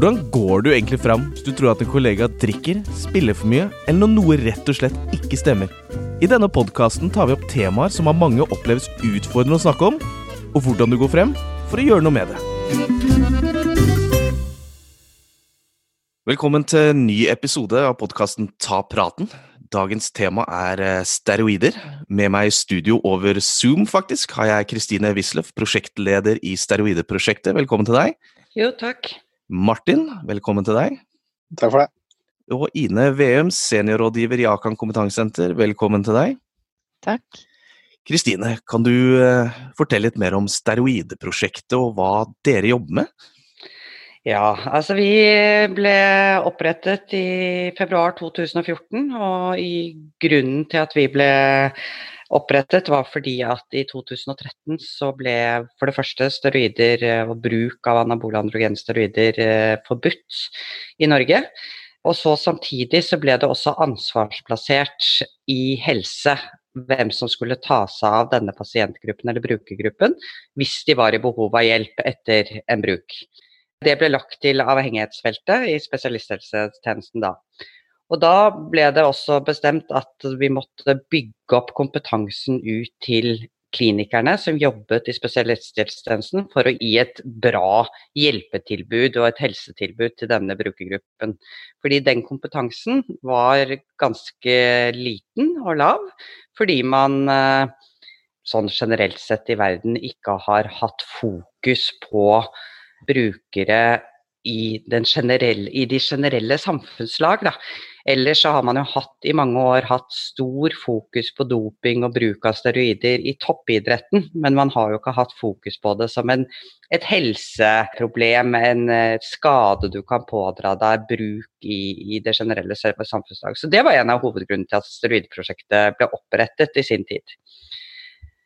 Hvordan går du egentlig fram hvis du tror at en kollega drikker, spiller for mye, eller når noe rett og slett ikke stemmer? I denne podkasten tar vi opp temaer som av mange oppleves utfordrende å snakke om, og hvordan du går frem for å gjøre noe med det. Velkommen til en ny episode av podkasten Ta praten. Dagens tema er eh, steroider. Med meg i studio over Zoom faktisk har jeg Kristine Wisløff, prosjektleder i Steroideprosjektet. Velkommen til deg. Jo, takk. Martin, velkommen til deg. Takk for det. Og Ine Veum, seniorrådgiver i Akan kompetansesenter. Velkommen til deg. Takk. Kristine, kan du uh, fortelle litt mer om steroideprosjektet og hva dere jobber med? Ja, altså vi ble opprettet i februar 2014, og i grunnen til at vi ble opprettet var fordi at i 2013 så ble for det første steroider og bruk av anabole androgensteroider eh, forbudt i Norge. Og så samtidig så ble det også ansvarsplassert i helse hvem som skulle ta seg av denne pasientgruppen eller brukergruppen hvis de var i behov av hjelp etter en bruk. Det ble lagt til avhengighetsfeltet i spesialisthelsetjenesten da. Og da ble det også bestemt at vi måtte bygge opp kompetansen ut til klinikerne som jobbet i spesialisthelsetjenesten for å gi et bra hjelpetilbud og et helsetilbud til denne brukergruppen. Fordi den kompetansen var ganske liten og lav, fordi man eh, sånn generelt sett i verden ikke har hatt fokus på brukere i, generelle, i, de generelle samfunnslag. Da. Ellers så har man jo hatt i mange år hatt stor fokus på doping og bruk av steroider i toppidretten, men man har jo ikke hatt fokus på det som en, et helseproblem, en skade du kan pådra deg, bruk i, i det generelle samfunnslag. Så det var en av hovedgrunnene til at steroidprosjektet ble opprettet i sin tid.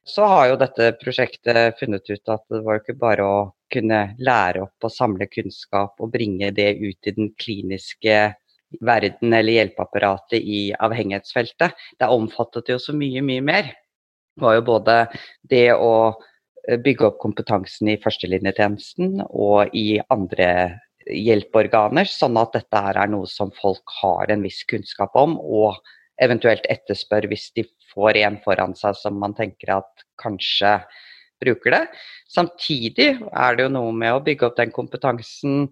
Så har jo dette prosjektet funnet ut at det var ikke bare å kunne lære opp og samle kunnskap og bringe det ut i den kliniske verden eller hjelpeapparatet i avhengighetsfeltet. Det omfattet jo så mye, mye mer. Det var jo både det å eh, bygge opp kompetansen i førstelinjetjenesten og i andre hjelpeorganer, sånn at dette er noe som folk har en viss kunnskap om, og eventuelt etterspør hvis de får en foran seg som man tenker at kanskje bruker det. Samtidig er det jo noe med å bygge opp den kompetansen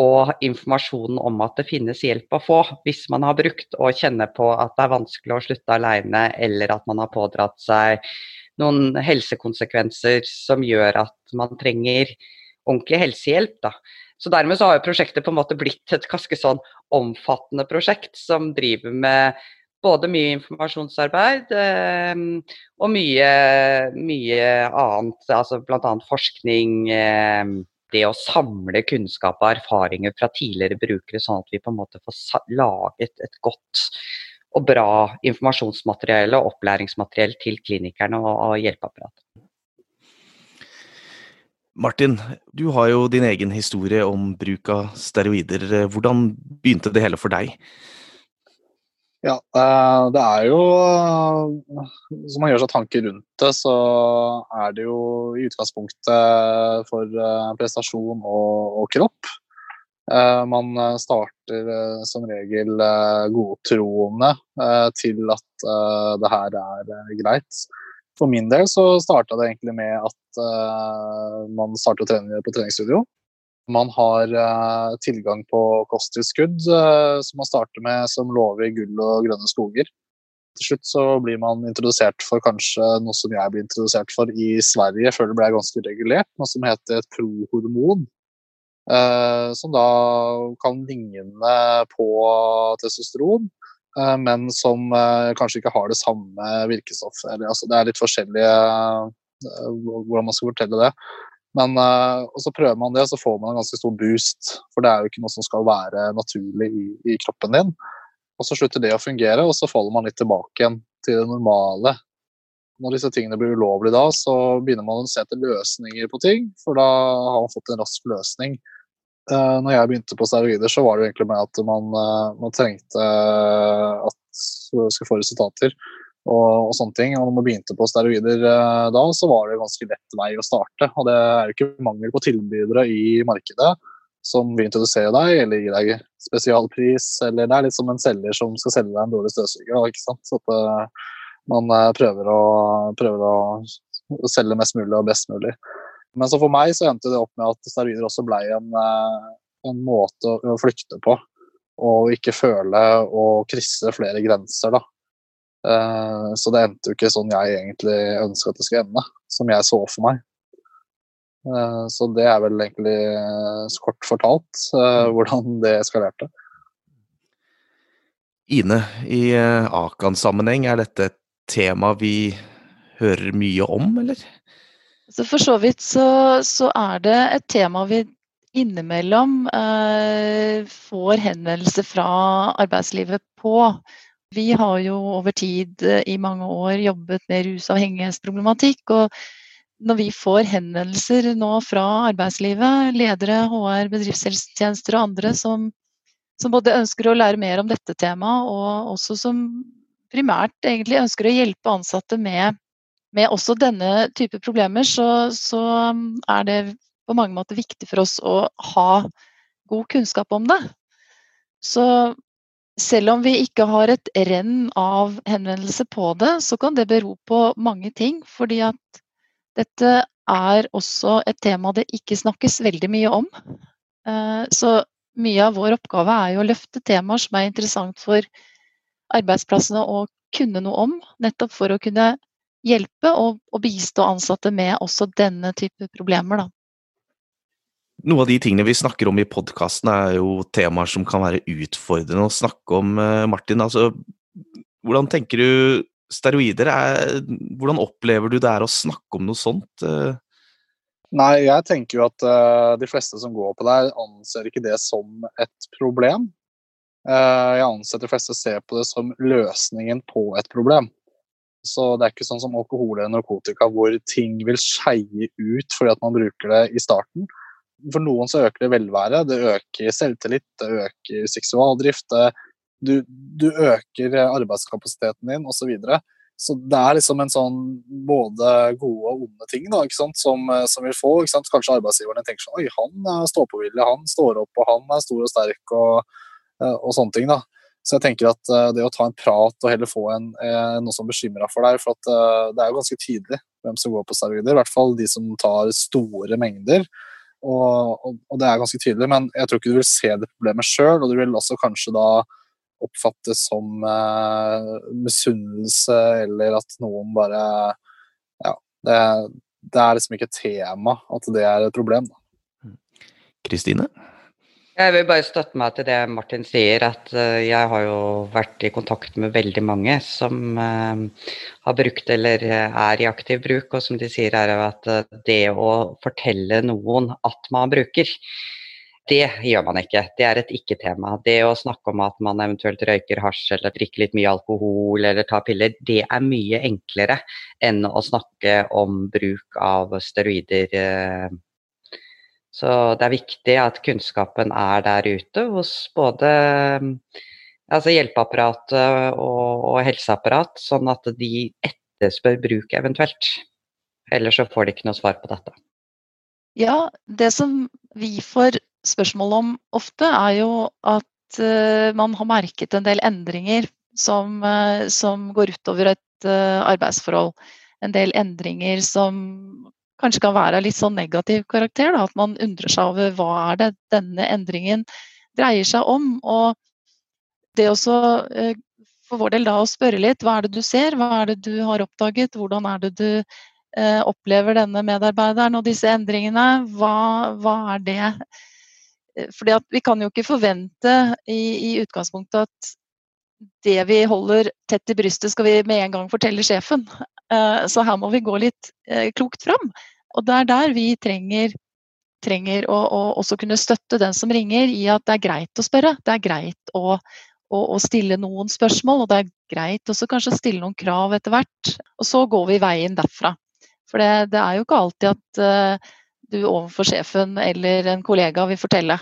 og informasjonen om at det finnes hjelp å få hvis man har brukt og kjenner på at det er vanskelig å slutte alene, eller at man har pådratt seg noen helsekonsekvenser som gjør at man trenger ordentlig helsehjelp. Da. Så dermed så har jo prosjektet på en måte blitt et ganske sånn omfattende prosjekt som driver med både mye informasjonsarbeid eh, og mye, mye annet, altså bl.a. forskning. Eh, det å samle kunnskap og erfaringer fra tidligere brukere, sånn at vi på en måte får laget et godt og bra informasjonsmateriell og opplæringsmateriell til klinikerne og, og hjelpeapparatet. Martin, du har jo din egen historie om bruk av steroider. Hvordan begynte det hele for deg? Ja, eh, det er jo Hvis man gjør seg tanker rundt det, så er det jo i utgangspunktet for eh, prestasjon og, og kropp. Eh, man starter som regel godtroende til at det her er greit. For min del så starta det egentlig med at man startet å trene på treningsstudio. Man har uh, tilgang på kosttilskudd uh, som man starter med som lover gull og grønne skoger. Til slutt så blir man introdusert for kanskje noe som jeg ble introdusert for i Sverige før det ble ganske regulert, noe som heter et prohormon. Uh, som da kan ligne på testosteron, men som kanskje ikke har det samme virkestoffet. Altså, det er litt forskjellige hvordan man skal fortelle det. Men uh, og så prøver man det, og så får man en ganske stor boost. For det er jo ikke noe som skal være naturlig i, i kroppen din. Og så slutter det å fungere, og så faller man litt tilbake igjen til det normale. Når disse tingene blir ulovlige da, så begynner man å se etter løsninger på ting, for da har man fått en rask løsning. Uh, når jeg begynte på steroider, så var det egentlig med at man, uh, man trengte at man skulle få resultater og, og, sånne ting. Og når man begynte på steroider eh, da, så var det ganske lett vei å starte. Og det er jo ikke mangel på tilbydere i markedet. som vil introdusere deg eller gi deg spesialpris. Eller det er litt som en selger som skal selge deg en dårlig støvsuger. ikke sant? Så at uh, man uh, prøver, å, prøver å, selge mest mulig og best mulig. Men så for meg så endte det opp med at steroider også ble en, en måte å, flykte på. Og ikke føle å krysse flere grenser, da. Så det endte jo ikke sånn jeg egentlig ønska at det skulle ende, som jeg så for meg. Eh, så det er vel egentlig eh, kort fortalt eh, mm. hvordan det eskalerte. Ine, i Akan-sammenheng, er dette et tema vi hører mye om, eller? Så for så vidt så, så er det et tema vi innimellom eh, får henvendelse fra arbeidslivet på. Vi har jo over tid i mange år jobbet med rusavhengighetsproblematikk. og når vi får henvendelser nå fra arbeidslivet, ledere, HR, bedriftshelsetjenester og andre som, som, både ønsker å lære mer om dette temaet, og også som primært egentlig ønsker å hjelpe ansatte med, med også denne type problemer, så, så, um, er det på mange måter viktig for oss å ha god kunnskap om det. Så selv om vi ikke har et renn av henvendelser på det, så kan det bero på mange ting. Fordi at dette er også et tema det ikke snakkes veldig mye om. Eh, så mye av vår oppgave er jo å løfte temaer som er interessant for arbeidsplassene å kunne noe om, nettopp for å kunne hjelpe og, og bistå ansatte med også denne type problemer. Da. Noe av de tingene vi snakker om i podkasten er jo temaer som kan være utfordrende å snakke om. Eh, Martin, altså, hvordan tenker du steroider, er, hvordan opplever du det er å snakke om noe sånt? Eh? Nei, jeg tenker jo at uh, de fleste som går på det, anser ikke det som et problem. Uh, jeg anser at de fleste ser på det som løsningen på et problem. Så det er ikke sånn som alkohol eller narkotika hvor ting vil skeie ut fordi at man bruker det i starten. For noen så øker det velvære, det øker selvtillit, det øker seksualdrift, det du, du øker arbeidskapasiteten din osv. Så, videre. så det er liksom en sånn både gode og onde ting da, som, som vil få. Ikke sant? Kanskje arbeidsgiverne tenker sånn Oi, han er ståpåvillig, han står opp, og han er stor og sterk, og, og sånne ting. da. Så jeg tenker at uh, det å ta en prat og heller få en, uh, noe som bekymrer for deg For at uh, det er jo ganske tydelig hvem som går på steroider. I hvert fall de som tar store mengder. Og, og, det er ganske tydelig, men jeg tror ikke du vil se det problemet sjøl. Og du vil også kanskje da oppfattes som eh, misunnelse, eller at noen bare Ja, det, det, er liksom ikke et tema at det er et problem. da. Kristine? Jeg vil bare støtte meg til det Martin sier, at uh, jeg har jo vært i kontakt med veldig mange som uh, har brukt eller er i aktiv bruk, og som de sier er at det å fortelle noen at man bruker, det gjør man ikke. Det er et ikke-tema. Det å snakke om at man eventuelt røyker hasj eller drikker litt mye alkohol eller tar piller, det er mye enklere enn å snakke om bruk av steroider. Så det er viktig at kunnskapen er der ute hos både altså hjelpeapparatet og, og helseapparat, sånn at de etterspør bruk eventuelt. Ellers så får de ikke noe svar på dette. Ja, det som vi får spørsmål om ofte, er jo at uh, man har merket en del endringer som, uh, som går utover et uh, arbeidsforhold. En del endringer som kanskje kan være litt sånn negativ karakter. Da, at man undrer seg over hva er det denne endringen dreier seg om. Og det også for vår del da å spørre litt hva er det du ser, hva er det du har oppdaget, hvordan er det du opplever denne medarbeideren og disse endringene, hva, hva er det Eh, fordi vi kan jo ikke forvente i, i, utgangspunktet at det vi holder tett i brystet, skal vi med en gang fortelle sjefen. Uh, så her må vi gå litt uh, klokt fram. Og det er der vi trenger, trenger å, å, også kunne støtte den som ringer, i at det er greit å spørre. Det er greit å, å, å stille noen spørsmål, og det er greit også kanskje å stille noen krav etter hvert. Og så går vi veien derfra. For det, det er jo ikke alltid at uh, du overfor sjefen eller en kollega vil fortelle?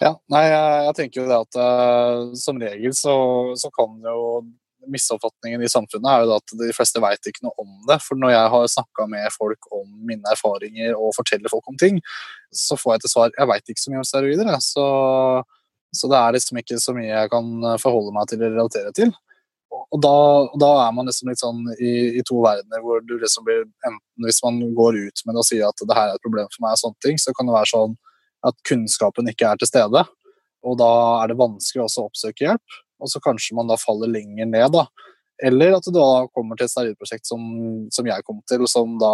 Ja, nei, jeg, jeg tenker jo det at uh, som regel så, så, kan jo misoppfatningen i samfunnet er jo at de fleste veit ikke noe om det. For når jeg har snakka med folk om mine erfaringer og forteller folk om ting, så får jeg til svar jeg veit ikke så mye om steroider. Så, så, det er liksom ikke så mye jeg kan forholde meg til eller relatere til. Og da, da er man liksom litt sånn i, i, to verdener hvor du liksom blir enten Hvis man går ut med det og sier at det her er et problem for meg, og sånne ting, så kan det være sånn at kunnskapen ikke er til stede. Og da er det vanskelig også å oppsøke hjelp og så kanskje man da faller lenger ned. da. Eller at du da kommer til et steroidprosjekt som, som jeg kom til, som da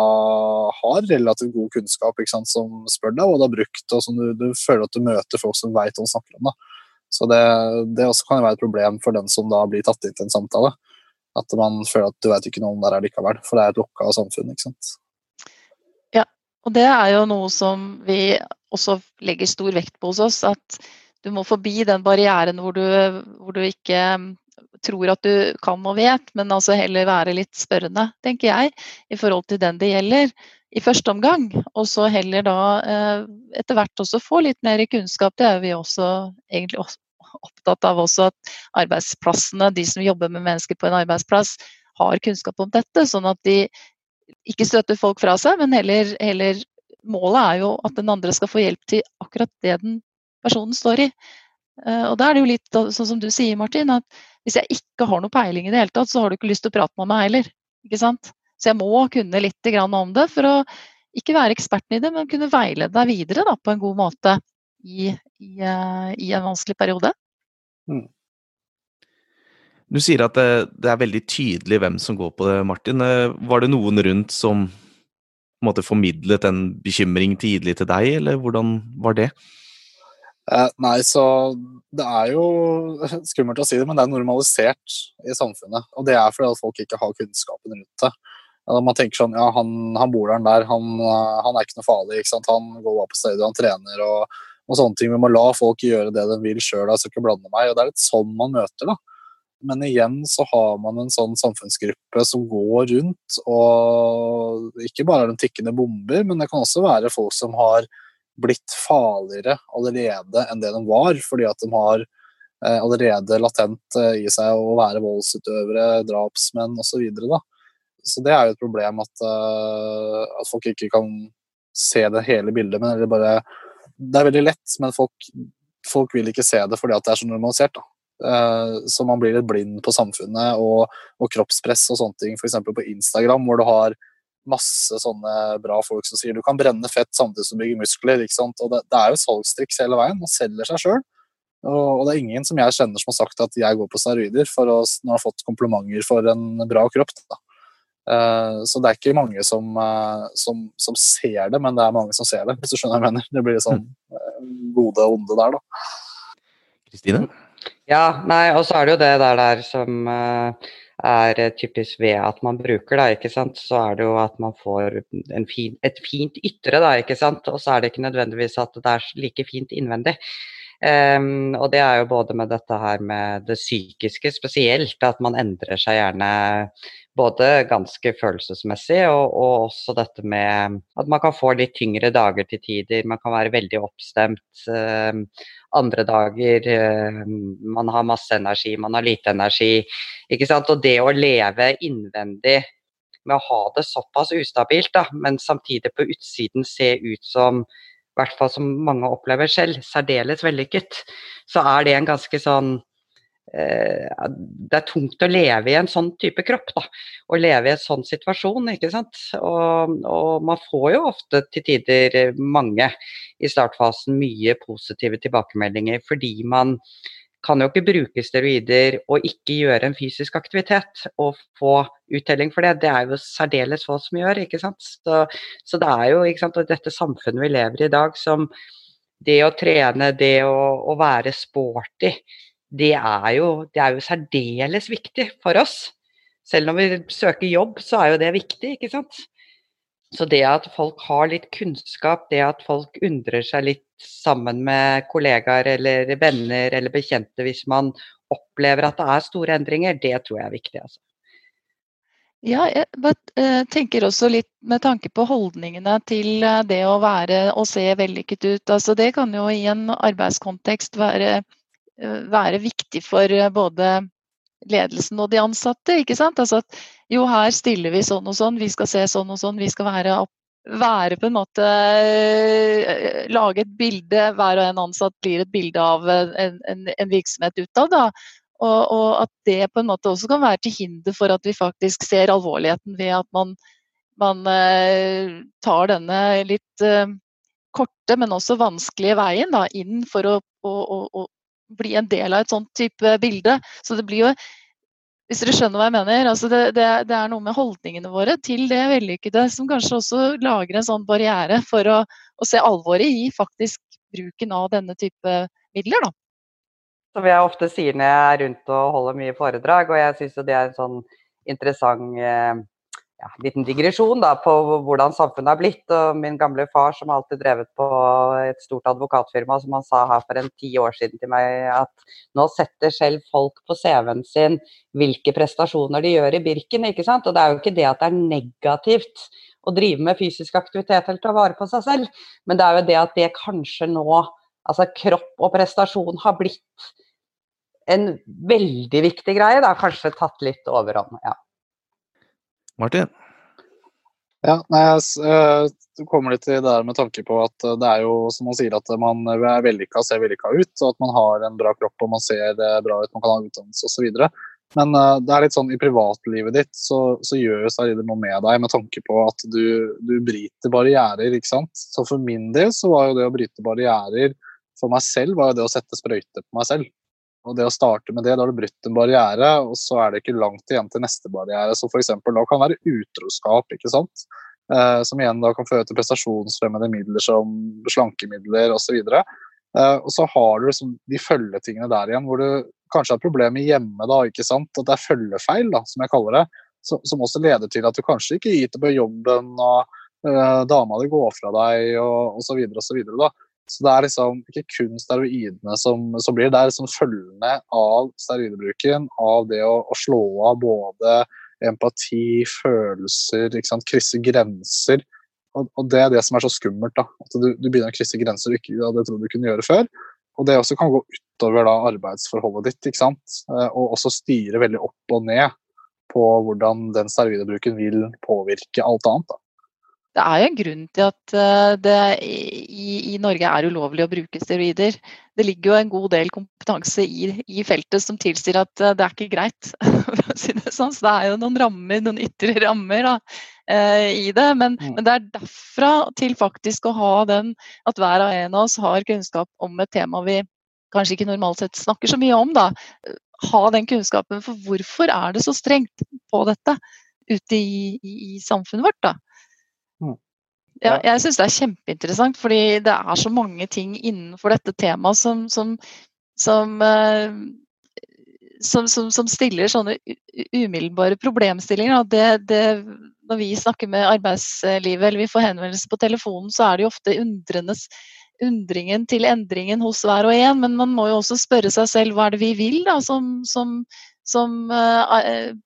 har relativt god kunnskap, ikke sant, som spør deg hva du har brukt, og som du, du føler at du møter folk som veit hva de snakker om. da. Så det, det også kan være et problem for den som da blir tatt inn til en samtale. At man føler at du vet ikke noe om det her likevel, for det er et lukka samfunn. ikke sant. Ja, og det er jo noe som vi også legger stor vekt på hos oss. at du må forbi den barrieren hvor du, hvor du, ikke mm, tror at du kan og vet, men altså heller være litt spørrende, tenker jeg, i forhold til den det gjelder i første omgang. Og så heller da eh, etter hvert også få litt mer kunnskap. Det er vi også egentlig opptatt av også at arbeidsplassene, de som jobber med mennesker på en arbeidsplass, har kunnskap om dette. Sånn at de ikke støter folk fra seg, men heller, heller Målet er jo at den andre skal få hjelp til akkurat det den personen står i. Eh, og da er det jo litt sånn som du sier, Martin, at hvis jeg ikke har noe peiling i det hele tatt, så har du ikke lyst til å prate med meg heller. Ikke sant? Så jeg må kunne litt om det for å ikke være eksperten i det, men kunne veilede deg videre da, på en god måte i, i, eh, i en vanskelig periode. Mm. Du sier at det, det, er veldig tydelig hvem som går på det, Martin. Eh, var det noen rundt som måte formidlet en bekymring tidlig til deg, eller hvordan var det? Eh, nei, så det er jo skummelt å si det, men det er normalisert i samfunnet. Og det er fordi at folk ikke har kunnskapen rundt det. Man tenker sånn Ja, han, han bor der, han, eh, han, er ikke noe farlig. ikke? Han går bare på stedet, han trener og, og, sånne ting. Vi må la folk gjøre det de vil sjøl, skal ikke blande meg. Og det er litt sånn man møter, da. Men igjen så har man en sånn samfunnsgruppe som går rundt, og ikke bare er de tikkende bomber, men det kan også være folk som har blitt farligere allerede enn det de var, fordi at de har eh, allerede latent eh, i seg å være voldsutøvere, drapsmenn osv. Så, så det er jo et problem at, eh, at, folk ikke kan se det hele bildet. men det, er, bare, det er veldig lett, men folk, folk, vil ikke se det fordi at det er så normalisert. da. Uh, så man blir litt blind på samfunnet og, og kroppspress og sånne ting. F.eks. på Instagram, hvor du har masse sånne bra folk som sier du kan brenne fett samtidig som du bygger muskler. ikke sant? Og det, det er jo salgstriks hele veien. Man selger seg sjøl. Og, og, det er ingen som jeg kjenner som har sagt at jeg går på steroider for å når jeg har fått komplimenter for en bra kropp. Da. Uh, så det er ikke mange som, uh, som, som, ser det, men det er mange som ser det, hvis du skjønner hva jeg mener. Det blir sånn uh, gode og onde der, da. Kristine? Ja, nei, og så er det jo det der, der som er eh, typisk ved at man bruker, da, ikke sant, så er det jo at man får fin, et fint ytre, da, ikke sant. Og så er det ikke nødvendigvis at det er like fint innvendig. Um, og det er jo både med dette her med det psykiske spesielt, at man endrer seg gjerne både ganske følelsesmessig og, og, også dette med at man kan få litt tyngre dager til tider. Man kan være veldig oppstemt. Uh, andre dager uh, man har masse energi, man har lite energi. Ikke sant? Og det å leve innvendig med å ha det såpass ustabilt, da, men samtidig på utsiden se ut som i hvert fall som mange opplever selv, særdeles vellykket, så er det en ganske sånn det er tungt å leve i en sånn type kropp, da. Å leve i en sånn situasjon, ikke sant. Og, og, man får jo ofte til tider mange i startfasen mye positive tilbakemeldinger fordi man kan jo ikke bruke steroider og ikke gjøre en fysisk aktivitet og få uttelling for det. Det er jo særdeles få som gjør, ikke sant. Så, så det er jo ikke sant, og dette samfunnet vi lever i i dag som det å trene, det å, å være sporty, det er, jo, det er jo særdeles viktig for oss. Selv når vi søker jobb, så er jo det viktig, ikke sant. Så det at folk har litt kunnskap, det at folk undrer seg litt sammen med kollegaer eller venner eller bekjente hvis man opplever at det er store endringer, det tror jeg er viktig. Altså. Ja, jeg eh, tenker også litt med tanke på holdningene til eh, det å være og se vellykket ut. Altså det kan jo i en arbeidskontekst være, være viktig for både ledelsen og de ansatte. ikke sant? Altså at jo, her stiller vi sånn og sånn, vi skal se sånn og sånn, vi skal være, være på en måte eh, Lage et bilde, hver og en ansatt blir et bilde av en, en, en virksomhet utad. da, og, og, at det på en måte også kan være til hinder for at vi faktisk ser alvorligheten ved at man, man eh, tar denne litt eh, korte, men også vanskelige veien da, inn for å, å, å, bli en del av et sånt type bilde. Så det blir jo hvis dere skjønner hva jeg mener. Altså det, det, det, er noe med holdningene våre til det vellykkede som kanskje også lager en sånn barriere for å, å se alvoret i faktisk bruken av denne type midler. Da. Som jeg ofte sier når jeg er rundt og holder mye foredrag, og jeg syns det er en sånn interessant eh, ja, liten digresjon da, på hvordan samfunnet har blitt. Og min gamle far som alltid drevet på et stort advokatfirma, som han sa her for en ti år siden til meg at nå setter selv folk på CV-en sin hvilke prestasjoner de gjør i Birken. ikke sant? Og det er jo ikke det at det er negativt å drive med fysisk aktivitet eller ta vare på seg selv, men det er jo det at det kanskje nå, altså kropp og prestasjon har blitt en veldig viktig greie. Det har kanskje tatt litt overhånd. ja. Martin? Ja, nei, jeg uh, kommer litt til det der med tanke på at det er jo som man sier at man er vellykka ser vellykka ut, og at man har en bra kropp og man ser bra ut, man kan ha utdannelse osv. Men det er litt sånn i privatlivet ditt så, så gjør steroider noe med deg med tanke på at du, du bryter barrierer, ikke sant. Så for min del så var jo det å bryte barrierer for meg selv var jo det å sette sprøyter på meg selv. Og det å starte med det, da har du brutt en barriere, og så er det ikke langt igjen til neste barriere. Så f.eks. da kan være utroskap, ikke sant. Eh, som igjen da kan føre til prestasjonsfremmende midler som slankemidler osv. Eh, og så har du liksom de følgetingene der igjen, hvor du kanskje har problemer hjemme, da, ikke sant. At det er følgefeil, da, som jeg kaller det. Som, som også leder til at du kanskje ikke gir til på jobben, og eh, dama di går fra deg, og osv. osv. Så det er liksom ikke kun steroidene som, som blir, det er liksom følgende av steroidbruken, av det å, å, slå av både empati, følelser, ikke sant, krysse grenser. Og, og, det er det som er så skummelt. da, At du, du begynner å krysse grenser du ikke hadde trodd du kunne gjøre før. Og det også kan gå utover da arbeidsforholdet ditt, ikke sant. Eh, og også styre veldig opp og ned på hvordan den steroidbruken vil påvirke alt annet. da det er jo en grunn til at eh, det i, i, Norge er ulovlig å bruke steroider. Det ligger jo en god del kompetanse i, i feltet som tilsier at eh, det er ikke greit. sånn. Så det er jo noen rammer, noen ytre rammer da, eh, i det. Men, mm. men, det er derfra til faktisk å ha den at hver av en av oss har kunnskap om et tema vi kanskje ikke normalt sett snakker så mye om. da, Ha den kunnskapen for hvorfor er det så strengt på dette ute i, i, i samfunnet vårt. da. Ja, jeg syns det er kjempeinteressant, fordi det er så mange ting innenfor dette temaet som, som, som, uh, som, stiller sånne umiddelbare problemstillinger. Det, det, når vi snakker med arbeidslivet eller vi får henvendelse på telefonen, så er det jo ofte undrenes undringen til endringen hos hver og en, men man må jo også spørre seg selv hva er det vi vil da, som, som, som uh,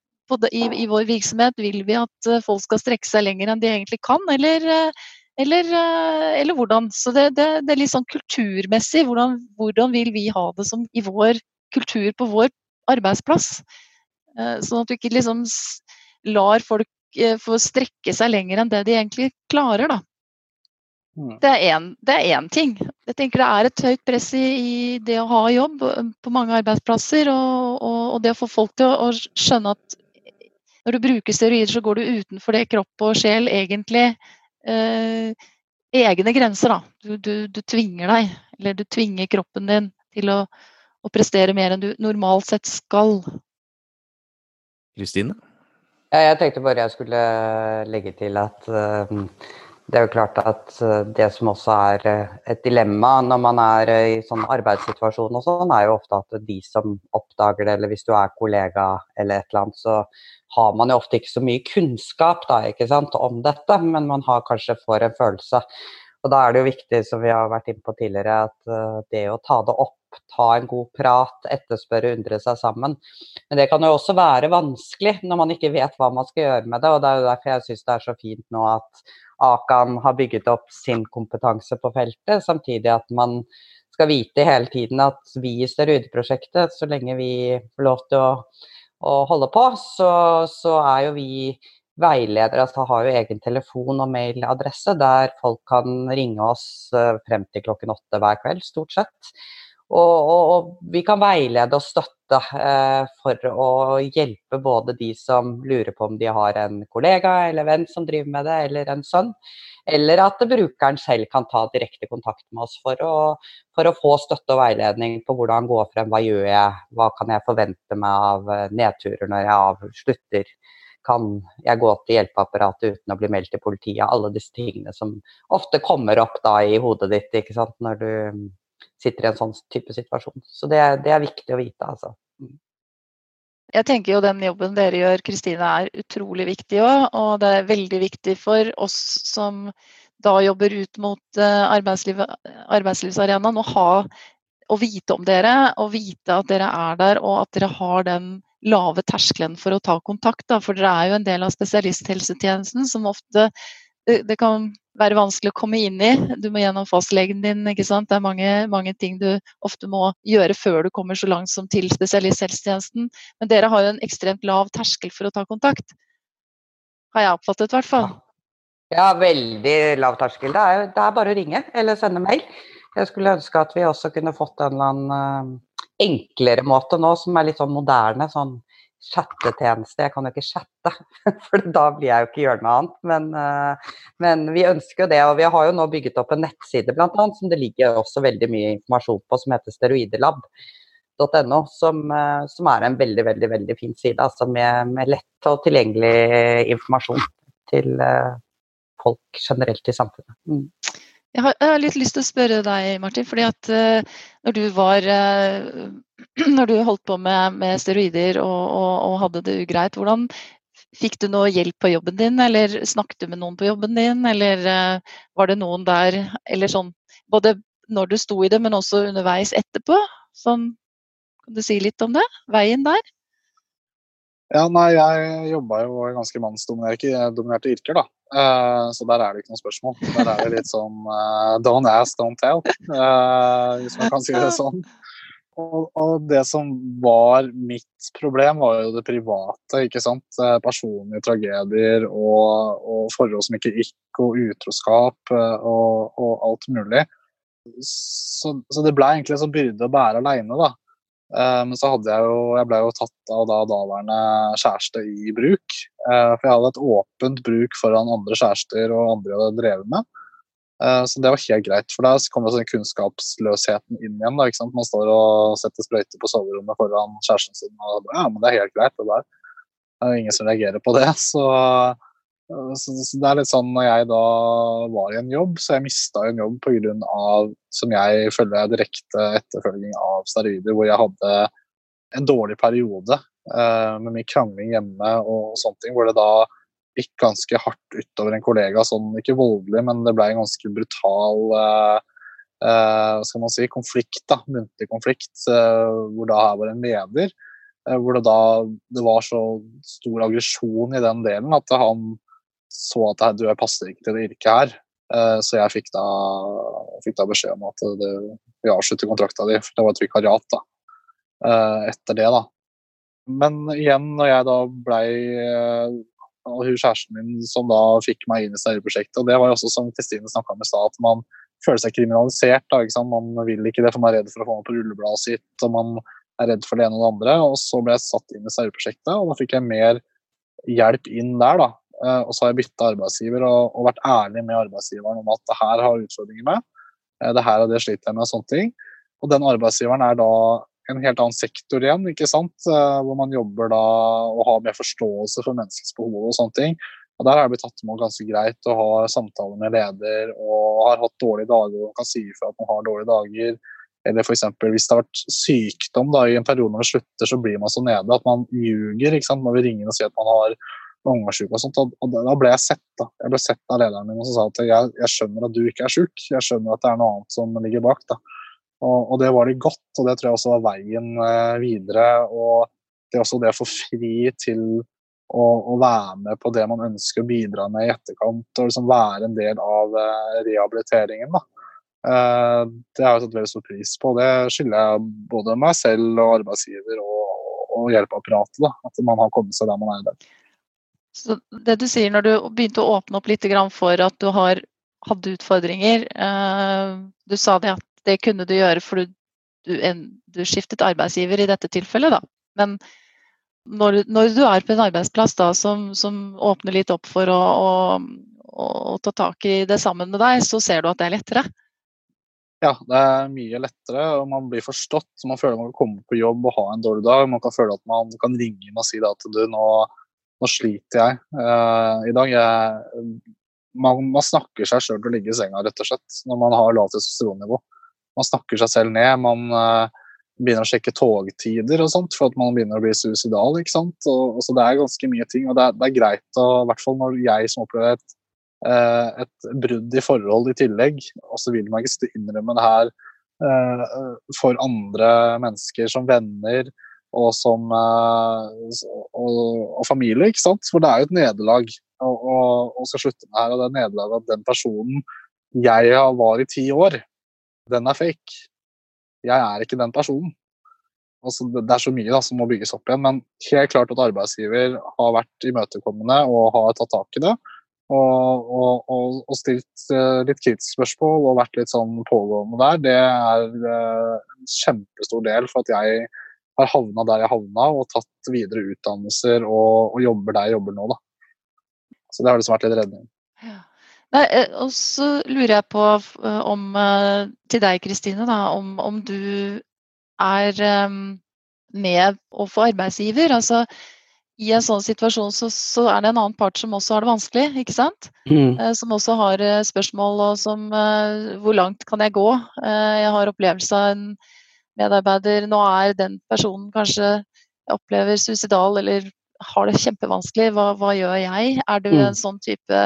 det, i, i, vår virksomhet? Vil vi at eh, folk skal strekke seg lenger enn de egentlig kan, eller, eh, eller, eh, eller hvordan? Så det, det, det, er litt sånn kulturmessig. Hvordan, hvordan, vil vi ha det som i vår kultur på vår arbeidsplass? Sånn at du ikke liksom lar folk få strekke seg lenger enn det de egentlig klarer, da. Mm. Det er én ting. Jeg tenker Det er et høyt press i, i, det å ha jobb på mange arbeidsplasser. Og, og, og det å få folk til å, å, skjønne at når du bruker steroider, så går du utenfor det kropp og sjel egentlig eh, egne grenser. da. Du, du, du, tvinger deg, eller du tvinger kroppen din til å, å prestere mer enn du normalt sett skal. Kristine? Jeg tenkte bare jeg skulle legge til at uh, det er jo klart at uh, det som også er uh, et dilemma når man er i sånn arbeidssituasjon og sånn, er jo ofte at de som oppdager det, eller hvis du er kollega eller et eller annet, så har man jo ofte ikke så mye kunnskap da, sant, om dette, men man har kanskje for en følelse. Og Da er det jo viktig, som vi har vært inne på tidligere, at det å ta det opp, ta en god prat, etterspørre, undre seg sammen. Men det kan jo også være vanskelig når man ikke vet hva man skal gjøre med det. og Det er jo derfor jeg syns det er så fint nå at Akan har bygget opp sin kompetanse på feltet, samtidig at man skal vite hele tiden at vi i Steroideprosjektet, så lenge vi får lov til å å holde på, så, så er jo vi veiledere, altså har jo egen telefon og mailadresse der folk kan ringe oss eh, frem til klokken åtte hver kveld, stort sett. Og, og, og, vi kan veilede og støtte eh, for å hjelpe både de som lurer på om de har en kollega eller venn som driver med det, eller en sønn. Eller at brukeren selv kan ta direkte kontakt med oss for å, for å få støtte og veiledning på hvordan gå frem, hva gjør jeg, hva kan jeg forvente meg av eh, nedturer når jeg avslutter. Kan jeg gå til hjelpeapparatet uten å bli meldt til politiet? Alle disse tingene som ofte kommer opp da i hodet ditt ikke sant? når du sitter i en sånn type situasjon. Så det, det er viktig å vite, altså. Mm. Jeg tenker jo den jobben dere gjør, Kristine, er utrolig viktig òg. Og det er veldig viktig for oss som da jobber ut mot arbeidsliv, arbeidslivsarenaen, å ha å vite om dere, og vite at dere er der, og at dere har den lave terskelen for å ta kontakt. Da. For dere er jo en del av spesialisthelsetjenesten som ofte det, det, kan være vanskelig å komme inn i. Du må gjennom fastlegen din. ikke sant? Det er mange, mange, ting du ofte må gjøre før du kommer så langt som til spesialisthelsetjenesten. Men dere har jo en ekstremt lav terskel for å ta kontakt. Har jeg oppfattet, i hvert fall. Ja, veldig lav terskel. Det er, det er, bare å ringe eller sende mail. Jeg skulle ønske at vi også kunne fått en eller annen uh, enklere måte nå, som er litt sånn moderne. sånn chattetjeneste. Jeg kan jo ikke chatte, for da blir jeg jo ikke gjøre noe annet. Men, eh, men, vi ønsker jo det. Og vi har jo nå bygget opp en nettside blant annet, som det ligger også veldig mye informasjon på, som heter steroidelab.no. Som, eh, som, er en veldig, veldig veldig fin side. Altså med, med lett og tilgjengelig informasjon til eh, folk generelt i samfunnet. Mm. Jeg har, jeg har, litt lyst til å spørre deg, Martin. fordi at uh, når du var uh, Når du holdt på med, med steroider og, og, og, hadde det ugreit, hvordan fikk du noe hjelp på jobben din, eller snakket du med noen på jobben din, eller uh, var det noen der Eller sånn både når du sto i det, men også underveis etterpå? Sånn, kan du si litt om det? Veien der? Ja, nei, jeg jobba jo i ganske mannsdominerte yrker, da. Uh, så der er det ikke noe spørsmål. Der er det litt sånn uh, don't ask, don't tell, uh, hvis man kan si det sånn. Og, og, det som var mitt problem, var jo det private. ikke sant? Personlige tragedier og, og forhold som ikke gikk, og utroskap og, og alt mulig. Så, så det ble egentlig en sånn byrde å bære aleine, da. Eh, men så hadde jeg jo Jeg ble jo tatt av da daværende kjæreste i bruk. Eh, for jeg hadde et åpent bruk foran andre kjærester og andre jeg hadde drevet med. Eh, så det var helt greit. For da kom sånn kunnskapsløsheten inn igjen. da, ikke sant? Man står og setter sprøyter på soverommet foran kjæresten sin, og ja, men det er helt greit. det der. Det er jo ingen som reagerer på det. Så så, så, det er litt sånn når jeg da var i en jobb, så jeg mista en jobb pga. som jeg følger direkte etterfølging av steroider, hvor jeg hadde en dårlig periode eh, med mye krangling hjemme og sånne ting, hvor det da gikk ganske hardt utover en kollega. sånn Ikke voldelig, men det ble en ganske brutal eh, eh, skal man si, konflikt, da, muntlig konflikt, eh, hvor da jeg var en leder. Eh, hvor det da det var så stor aggresjon i den delen at han så at du, jeg passer ikke til det yrket her. Eh, så jeg fikk da, fikk da beskjed om at det, vi avslutter kontrakta di, for det var et vikariat da, eh, etter det. da. Men igjen, når jeg da blei eh, hun kjæresten min som da fikk meg inn i Steinerprosjektet, og det var jo også som Kristine snakka om i stad, at man føler seg kriminalisert. da, ikke sant? Man vil ikke det, for man er redd for å få meg på rullebladet sitt, og man er redd for det ene og det andre. Og så ble jeg satt inn i Steinerprosjektet, og da fikk jeg mer hjelp inn der, da. Eh, og så har jeg bytta arbeidsgiver og, og, vært ærlig med arbeidsgiveren om at det her har utfordringer med. Eh, det her og det sliter jeg med, og sånne ting. Og den arbeidsgiveren er da en helt annen sektor igjen, ikke sant? Eh, hvor man jobber da og har mer forståelse for menneskets behov og sånne ting. Og Der har jeg blitt tatt imot ganske greit og har samtaler med leder og har hatt dårlige dager og kan si ifra at man har dårlige dager. Eller f.eks. hvis det har vært sykdom da, i en periode når det slutter, så blir man så nede at man ljuger når vi ringer og sier at man har lungesjuke og sånt. Og da ble jeg sett da. Jeg ble sett av lederen min som sa at jeg, jeg, skjønner at du ikke er sjuk, jeg skjønner at det er noe annet som ligger bak. da. Og, og det var det godt, og det tror jeg også var veien eh, videre. Og det er også det å få fri til å, å, være med på det man ønsker å bidra med i etterkant, og liksom være en del av eh, rehabiliteringen. da. Eh, det har jeg tatt veldig stor pris på. Det skylder jeg både meg selv og arbeidsgiver og og hjelpeapparatet. Da, at man har kommet seg der man er i dag. Så det du sier når du begynte å åpne opp litt for at du har, hadde utfordringer eh, Du sa det at det kunne du gjøre fordi du, du skiftet arbeidsgiver i dette tilfellet, da. Men når, når, du er på en arbeidsplass da, som, som åpner litt opp for å, å, å, ta tak i det sammen med deg, så ser du at det er lettere? Ja, det er mye lettere, og man blir forstått. Man føler man kan komme på jobb og ha en dårlig dag. Man kan føle at man kan ringe inn og si at du, nå, nå sliter jeg uh, i dag. Jeg, man, man, snakker seg sjøl til å ligge i senga, rett og slett, når man har lavt testosteronnivå. Man snakker seg selv ned. man... Uh, begynner å sjekke togtider og sånt, for at man begynner å bli suicidal. ikke sant? Og, og så Det er ganske mye ting. og Det er, det er greit, i hvert fall når jeg som opplever et, uh, et brudd i forhold i tillegg, og så vil man ikke innrømme det her for andre mennesker som venner og som eh, og, og, familie, ikke sant? For det er jo et nederlag å skal slutte med her, og det er nederlaget at den personen jeg var i ti år, den er fake jeg er ikke den personen. Altså, det er så mye da, som må bygges opp igjen, men helt klart at arbeidsgiver har vært imøtekommende og har tatt tak i det. Og, og, og, og stilt uh, litt kritiske spørsmål og vært litt sånn pågående der, det er uh, en kjempestor del for at jeg har havna der jeg havna og tatt videre utdannelser og, jobber der jeg jobber nå. Da. Så det har liksom vært litt redning. Ja. Nei, eh, og så lurer jeg på eh, om eh, til deg, Kristine, om, om, du er med å få arbeidsgiver. Altså, I en sånn situasjon så, så, er det en annen part som også har det vanskelig, ikke sant? Mm. Som også har spørsmål og som Hvor langt kan jeg gå? Jeg har opplevelse av en medarbeider Nå er den personen kanskje opplever suicidal eller har det kjempevanskelig. Hva, hva gjør jeg? Er du mm. en sånn type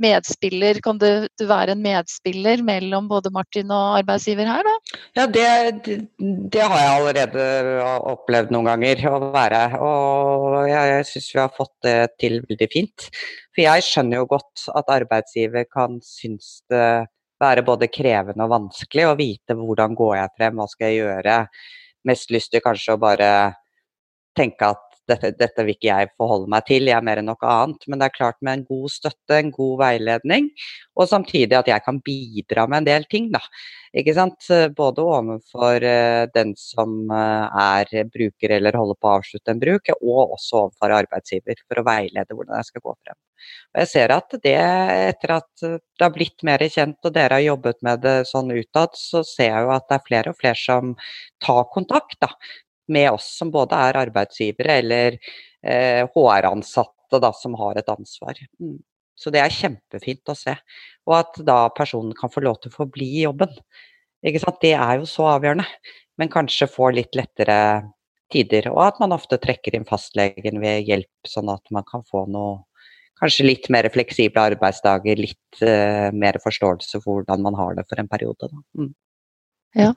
medspiller. Kan du, du, være en medspiller mellom både Martin og arbeidsgiver her, da? Ja, det, det, det har jeg allerede opplevd noen ganger å være. Og jeg, jeg syns vi har fått det til veldig fint. For jeg skjønner jo godt at arbeidsgiver kan synes det være både krevende og vanskelig å vite hvordan går jeg frem, hva skal jeg gjøre. Mest lyst til kanskje å bare tenke at dette, dette, vil ikke jeg forholde meg til, jeg er mer enn noe annet. Men det er klart med en god støtte, en god veiledning, og samtidig at jeg kan bidra med en del ting. da. Ikke sant? Både overfor uh, den som uh, er bruker eller holder på å avslutte en bruk, og også overfor arbeidsgiver, for å veilede hvordan jeg skal gå frem. Og jeg ser at det, etter at det har blitt mer kjent og dere har jobbet med det sånn utad, så ser jeg jo at det er flere og flere som tar kontakt da, med oss som både er arbeidsgivere eller eh, HR-ansatte da, som har et ansvar. Mm. Så det er kjempefint å se. Og at da personen kan få lov til å få bli i jobben. Det er jo så avgjørende. Men kanskje få litt lettere tider. Og at man ofte trekker inn fastlegen ved hjelp, sånn at man kan få noe Kanskje litt mer fleksible arbeidsdager, litt uh, mer forståelse for hvordan man har det for en periode. Mm. Ja,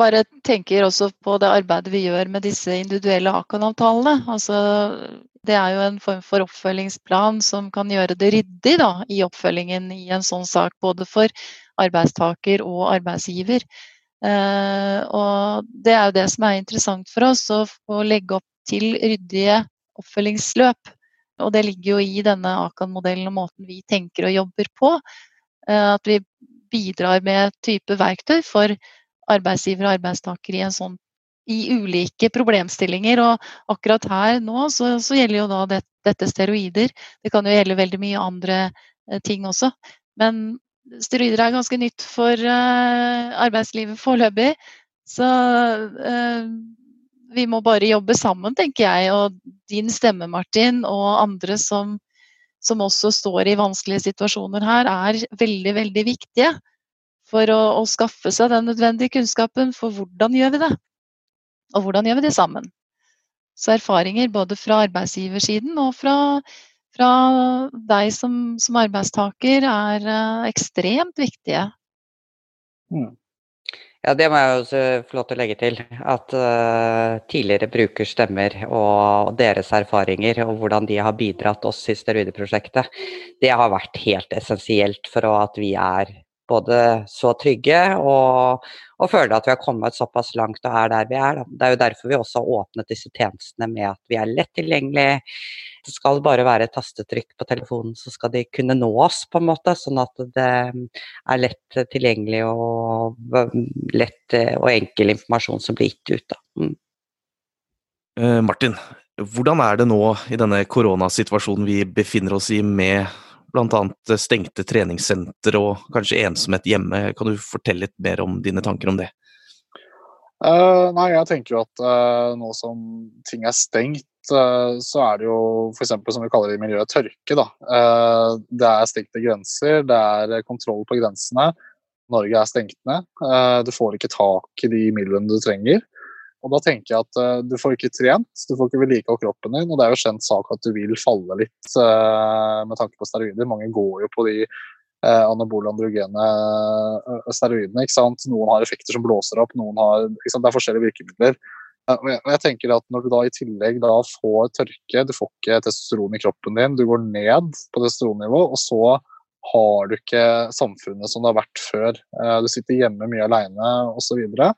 bare tenker også på det arbeidet vi gjør med disse individuelle Akan-avtalene. Altså, det er jo en form for oppfølgingsplan som kan gjøre det ryddig da, i oppfølgingen i en sånn sak, både for arbeidstaker og arbeidsgiver. Eh, og det er jo det som er interessant for oss, å legge opp til ryddige oppfølgingsløp. Og det ligger jo i denne Akan-modellen og måten vi tenker og jobber på. Eh, at vi bidrar med type verktøy for arbeidsgiver og arbeidstaker i sånn i ulike problemstillinger. Og akkurat her nå så, så gjelder jo da det, dette steroider. Det kan jo gjelde veldig mye andre eh, ting også. Men steroider er ganske nytt for uh, arbeidslivet foreløpig. Så uh, vi må bare jobbe sammen, tenker jeg. Og din stemme, Martin, og andre som, som også står i vanskelige situasjoner her, er veldig, veldig viktige for å, å, skaffe seg den nødvendige kunnskapen for hvordan gjør vi det, og hvordan gjør vi det sammen. Så erfaringer både fra arbeidsgiversiden og fra, fra deg som, som, arbeidstaker er uh, ekstremt viktige. Mm. Ja, det må jeg også få lov til å legge til. At uh, tidligere brukerstemmer og deres erfaringer og hvordan de har bidratt oss i steroideprosjektet, det har vært helt essensielt for at vi er både så trygge og, og føler at vi har kommet såpass langt og er der vi er. Det er jo derfor vi også har åpnet disse tjenestene med at vi er lett tilgjengelig. Det skal bare være et tastetrykk på telefonen, så skal de kunne nå oss, på en måte. Sånn at det er lett tilgjengelig og lett og enkel informasjon som blir gitt ut. Mm. Eh, Martin, hvordan er det nå i denne koronasituasjonen vi befinner oss i med bl.a. stengte treningssenter og kanskje ensomhet hjemme? Kan du fortelle litt mer om dine tanker om det? Uh, nei, jeg tenker jo at uh, nå som ting er stengt, uh, så er det jo f.eks. som vi kaller det i miljøet tørke. Da. det er stengte grenser, det er kontroll på grensene. Norge er stengt ned. du får ikke tak i de midlene du trenger. Og da tenker jeg at uh, du får ikke trent, du får ikke vedlikeholdt kroppen din. Og det er jo kjent sak at du vil falle litt uh, med tanke på steroider. Mange går jo på de uh, anabole androgene steroidene. ikke sant? Noen har effekter som blåser opp, noen har ikke sant? Det er forskjellige virkemidler. Og jeg, og jeg, tenker at Når du da i tillegg da får tørke, du får ikke testosteron i kroppen din, du går ned på testosteronnivå, og så har du ikke samfunnet som det har vært før. Du sitter hjemme mye aleine osv. Og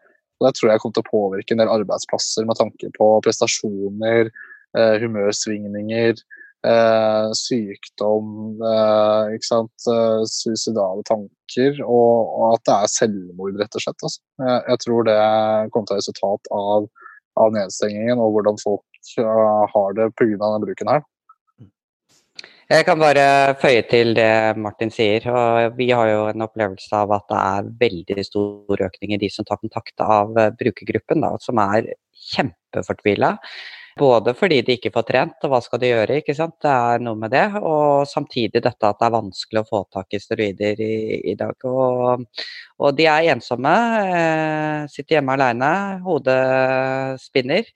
Det tror jeg kommer til å påvirke en del arbeidsplasser med tanke på prestasjoner, eh, humørsvingninger, eh, sykdom, eh, ikke sant? Suicidale tanker, og, og, at det er selvmord, rett og slett. Altså. Jeg, jeg, tror det kommer til å være resultat av, av nedstengingen og hvordan folk har det pga. denne bruken her. Jeg kan bare føye til det Martin sier. og Vi har jo en opplevelse av at det er veldig stor økning i de som tar kontakt av eh, brukergruppen, da, som er kjempefortvila. Både fordi de ikke får trent, og hva skal de gjøre? ikke sant? Det er noe med det. Og samtidig dette at det er vanskelig å få tak i steroider i, i dag. Og, og, de er ensomme, eh, sitter hjemme alene, hodet spinner.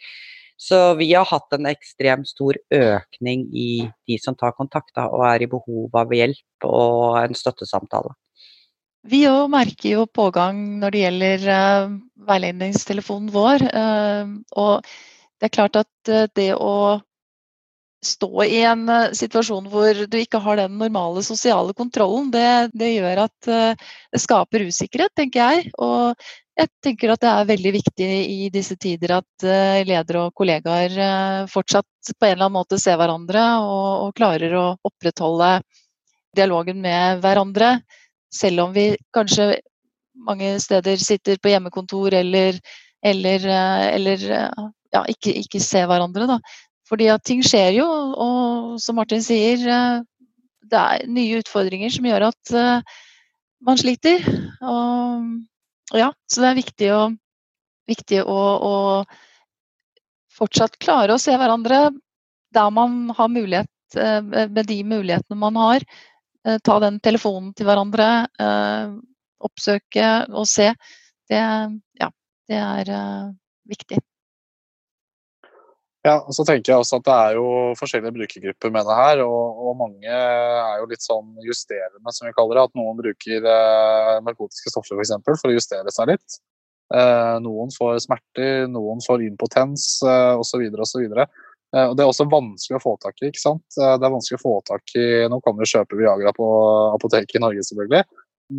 Så vi har hatt en ekstremt stor økning i de som tar kontakt da, og er i behov av hjelp og en støttesamtale. Vi òg merker jo pågang når det gjelder uh, veiledningstelefonen vår. Uh, og det er klart at uh, det å stå i en situasjon hvor du ikke har den normale sosiale kontrollen, det, det gjør at det skaper usikkerhet, tenker jeg. Og jeg tenker at det er veldig viktig i disse tider at uh, ledere og kollegaer fortsatt på en eller annen måte ser hverandre og, og, klarer å opprettholde dialogen med hverandre. Selv om vi kanskje mange steder sitter på hjemmekontor eller, eller, eller ja, ikke, ikke ser hverandre. Da. Fordi at ting skjer jo, og som Martin sier, eh, det er nye utfordringer som gjør at eh, man sliter. Og, ja, så det er viktig å, viktig å, å fortsatt klare å se hverandre der man har mulighet, eh, med de mulighetene man har. Ta den telefonen til hverandre, oppsøke og se. Det, ja, det er viktig. Ja, og så tenker jeg også at Det er jo forskjellige brukergrupper med det her. Og, og mange er jo litt sånn justerende, som vi kaller det. At noen bruker eh, narkotiske stoffer for, eksempel, for å justere seg litt. Eh, noen får smerter, noen får impotens eh, osv. osv. Eh, og det er også vanskelig å få tak i. ikke sant? Eh, det er vanskelig å få tak i Nå kan du kjøpe Viagra på apoteket i Norge, selvfølgelig.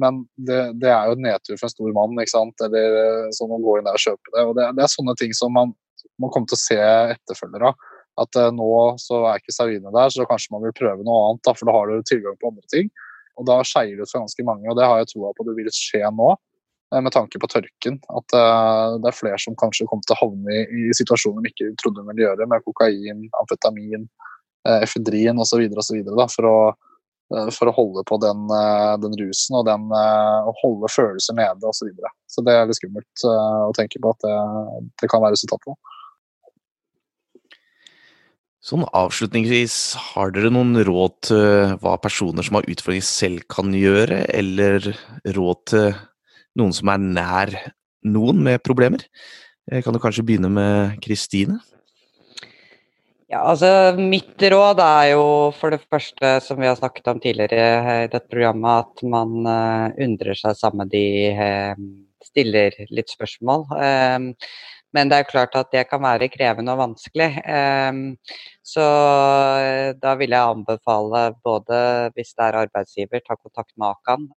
Men det, det er jo en nedtur for en stor mann ikke sant? Eller sånn å gå inn der og kjøpe det. og det, det er sånne ting som man man kommer til å se etterfølgere. At eh, nå så er ikke Sauine der, så kanskje man vil prøve noe annet. Da, for da har du tilgang på andre ting. Og da skeier det ut for ganske mange, og det har jeg troa på det vil skje nå. Uh, med tanke på tørken. At uh, det er flere som kanskje kommer til å havne i, situasjoner de ikke trodde de ville gjøre, med kokain, amfetamin, efedrin osv. For å for å holde på den, den rusen og den, å holde følelser nede osv. Så, videre. så det er litt skummelt å tenke på at det, det kan være resultatet. Sånn avslutningsvis, har dere noen råd til hva personer som har utfordringer selv kan gjøre, eller råd til noen som er nær noen med problemer? Eh, kan du kanskje begynne med Kristine? Ja, altså Mitt råd er jo for det første, som vi har snakket om tidligere i dette programmet, at man uh, undrer seg sammen de uh, stiller litt spørsmål. Men det er klart at det kan være krevende og vanskelig. Um, så da vil jeg anbefale både hvis det er arbeidsgiver, ta kontakt med Akan.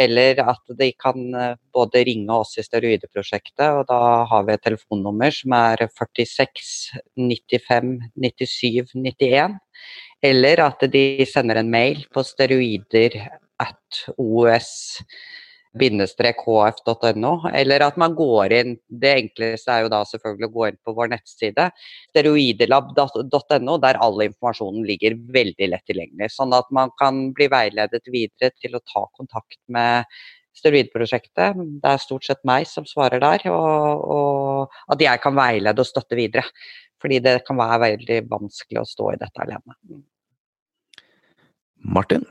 Eller at de kan både ringe oss i steroideprosjektet, og da har vi et telefonnummer som er 46 95 97 91. Eller at de sender en mail på steroider at os-hf.no, eller at man går inn Det enkleste er jo da selvfølgelig å gå inn på vår nettside, steroidelab.no, der all informasjonen ligger veldig lett tilgjengelig. Sånn at man kan bli veiledet videre til å ta kontakt med steroidprosjektet. Det er stort sett meg som svarer der, og, og at jeg kan veilede og støtte videre. Fordi det kan være veldig vanskelig å stå i dette alene. Martin?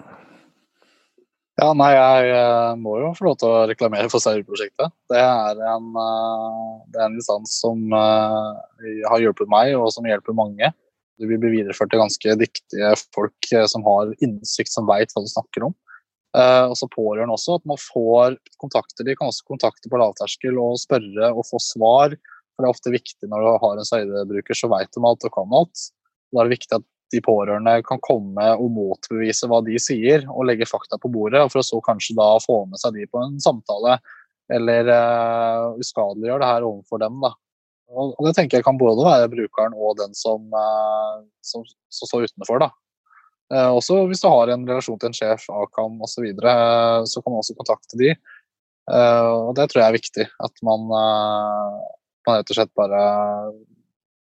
Ja, nei, jeg eh, må jo få lov til å reklamere for Seierprosjektet. Det er en, eh, det en instans som eh, har hjulpet meg, og som hjelper mange. Vi blir videreført til ganske dyktige folk som har innsikt, som veit hva de snakker om. Og så pårørende også, at man får kontakter. De kan også kontakte på lavterskel og spørre og få svar. For det er ofte viktig når du har en søydebruker, så veit de alt og kan alt. Da er det viktig at de pårørende kan komme og motbevise hva de sier, og legge fakta på bordet, for å så kanskje da få med seg de på en samtale, eller uh, uskadeliggjøre det her overfor dem. da. Og, og, Det tenker jeg kan både være brukeren og den som, uh, som, som står utenfor. da. Uh, også hvis du har en relasjon til en sjef, Akam osv., så, videre, så kan man også kontakte de. Uh, og Det tror jeg er viktig. At man, man rett og slett bare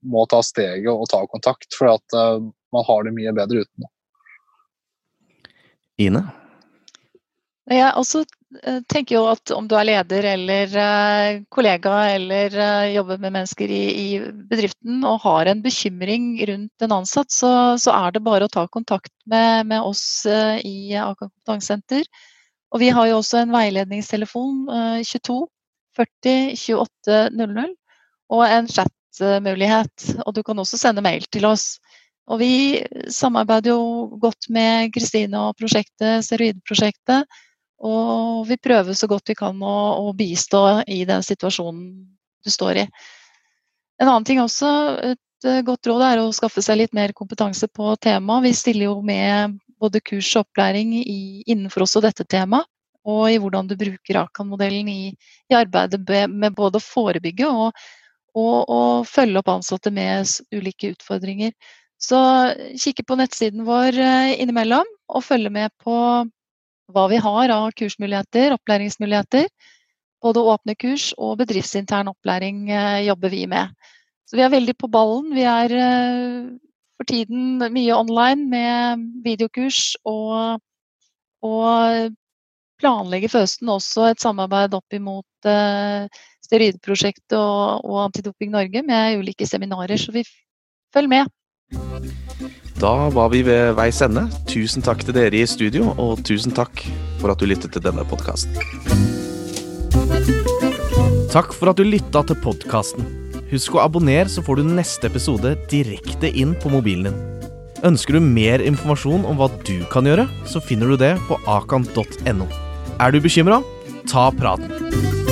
må ta steget og ta kontakt. For at man har det mye bedre uten. det. Ine? Jeg også eh, tenker jo at om du er leder eller uh, kollega eller uh, jobber med mennesker i, i, bedriften og har en bekymring rundt en ansatt, så, så er det bare å ta kontakt med, med oss i Akan kompetansesenter. Og vi har jo også en veiledningstelefon 22 40 28 00 og en chatmulighet. Og du kan også sende mail til oss. Og vi samarbeider jo godt med Kristine og prosjektet, steroidprosjektet. Og vi prøver så godt vi kan å, å, bistå i den situasjonen du står i. En annen ting også, et eh, godt råd er å skaffe seg litt mer kompetanse på temaet. Vi stiller jo med både kurs og opplæring i, innenfor også dette temaet. Og i hvordan du bruker Akan-modellen i, i, arbeidet med både å forebygge og, og, og følge opp ansatte med ulike utfordringer. Så kikke på nettsiden vår eh, innimellom, og følge med på hva vi har av kursmuligheter, opplæringsmuligheter. Både åpne kurs og bedriftsintern opplæring eh, jobber vi med. Så vi er veldig på ballen. Vi er eh, for tiden mye online med videokurs og, og planlegger for høsten også et samarbeid opp imot uh, Steroidprosjektet og, og Antidoping Norge med ulike seminarer. Så vi følger med. Da var vi ved veis ende. Tusen takk til dere i studio, og tusen takk for at du lyttet til denne podkasten. Takk for at du lytta til podkasten. Husk å abonnere, så får du neste episode direkte inn på mobilen din. Ønsker du mer informasjon om hva du kan gjøre, så finner du det på akan.no. Er du bekymra? Ta praten.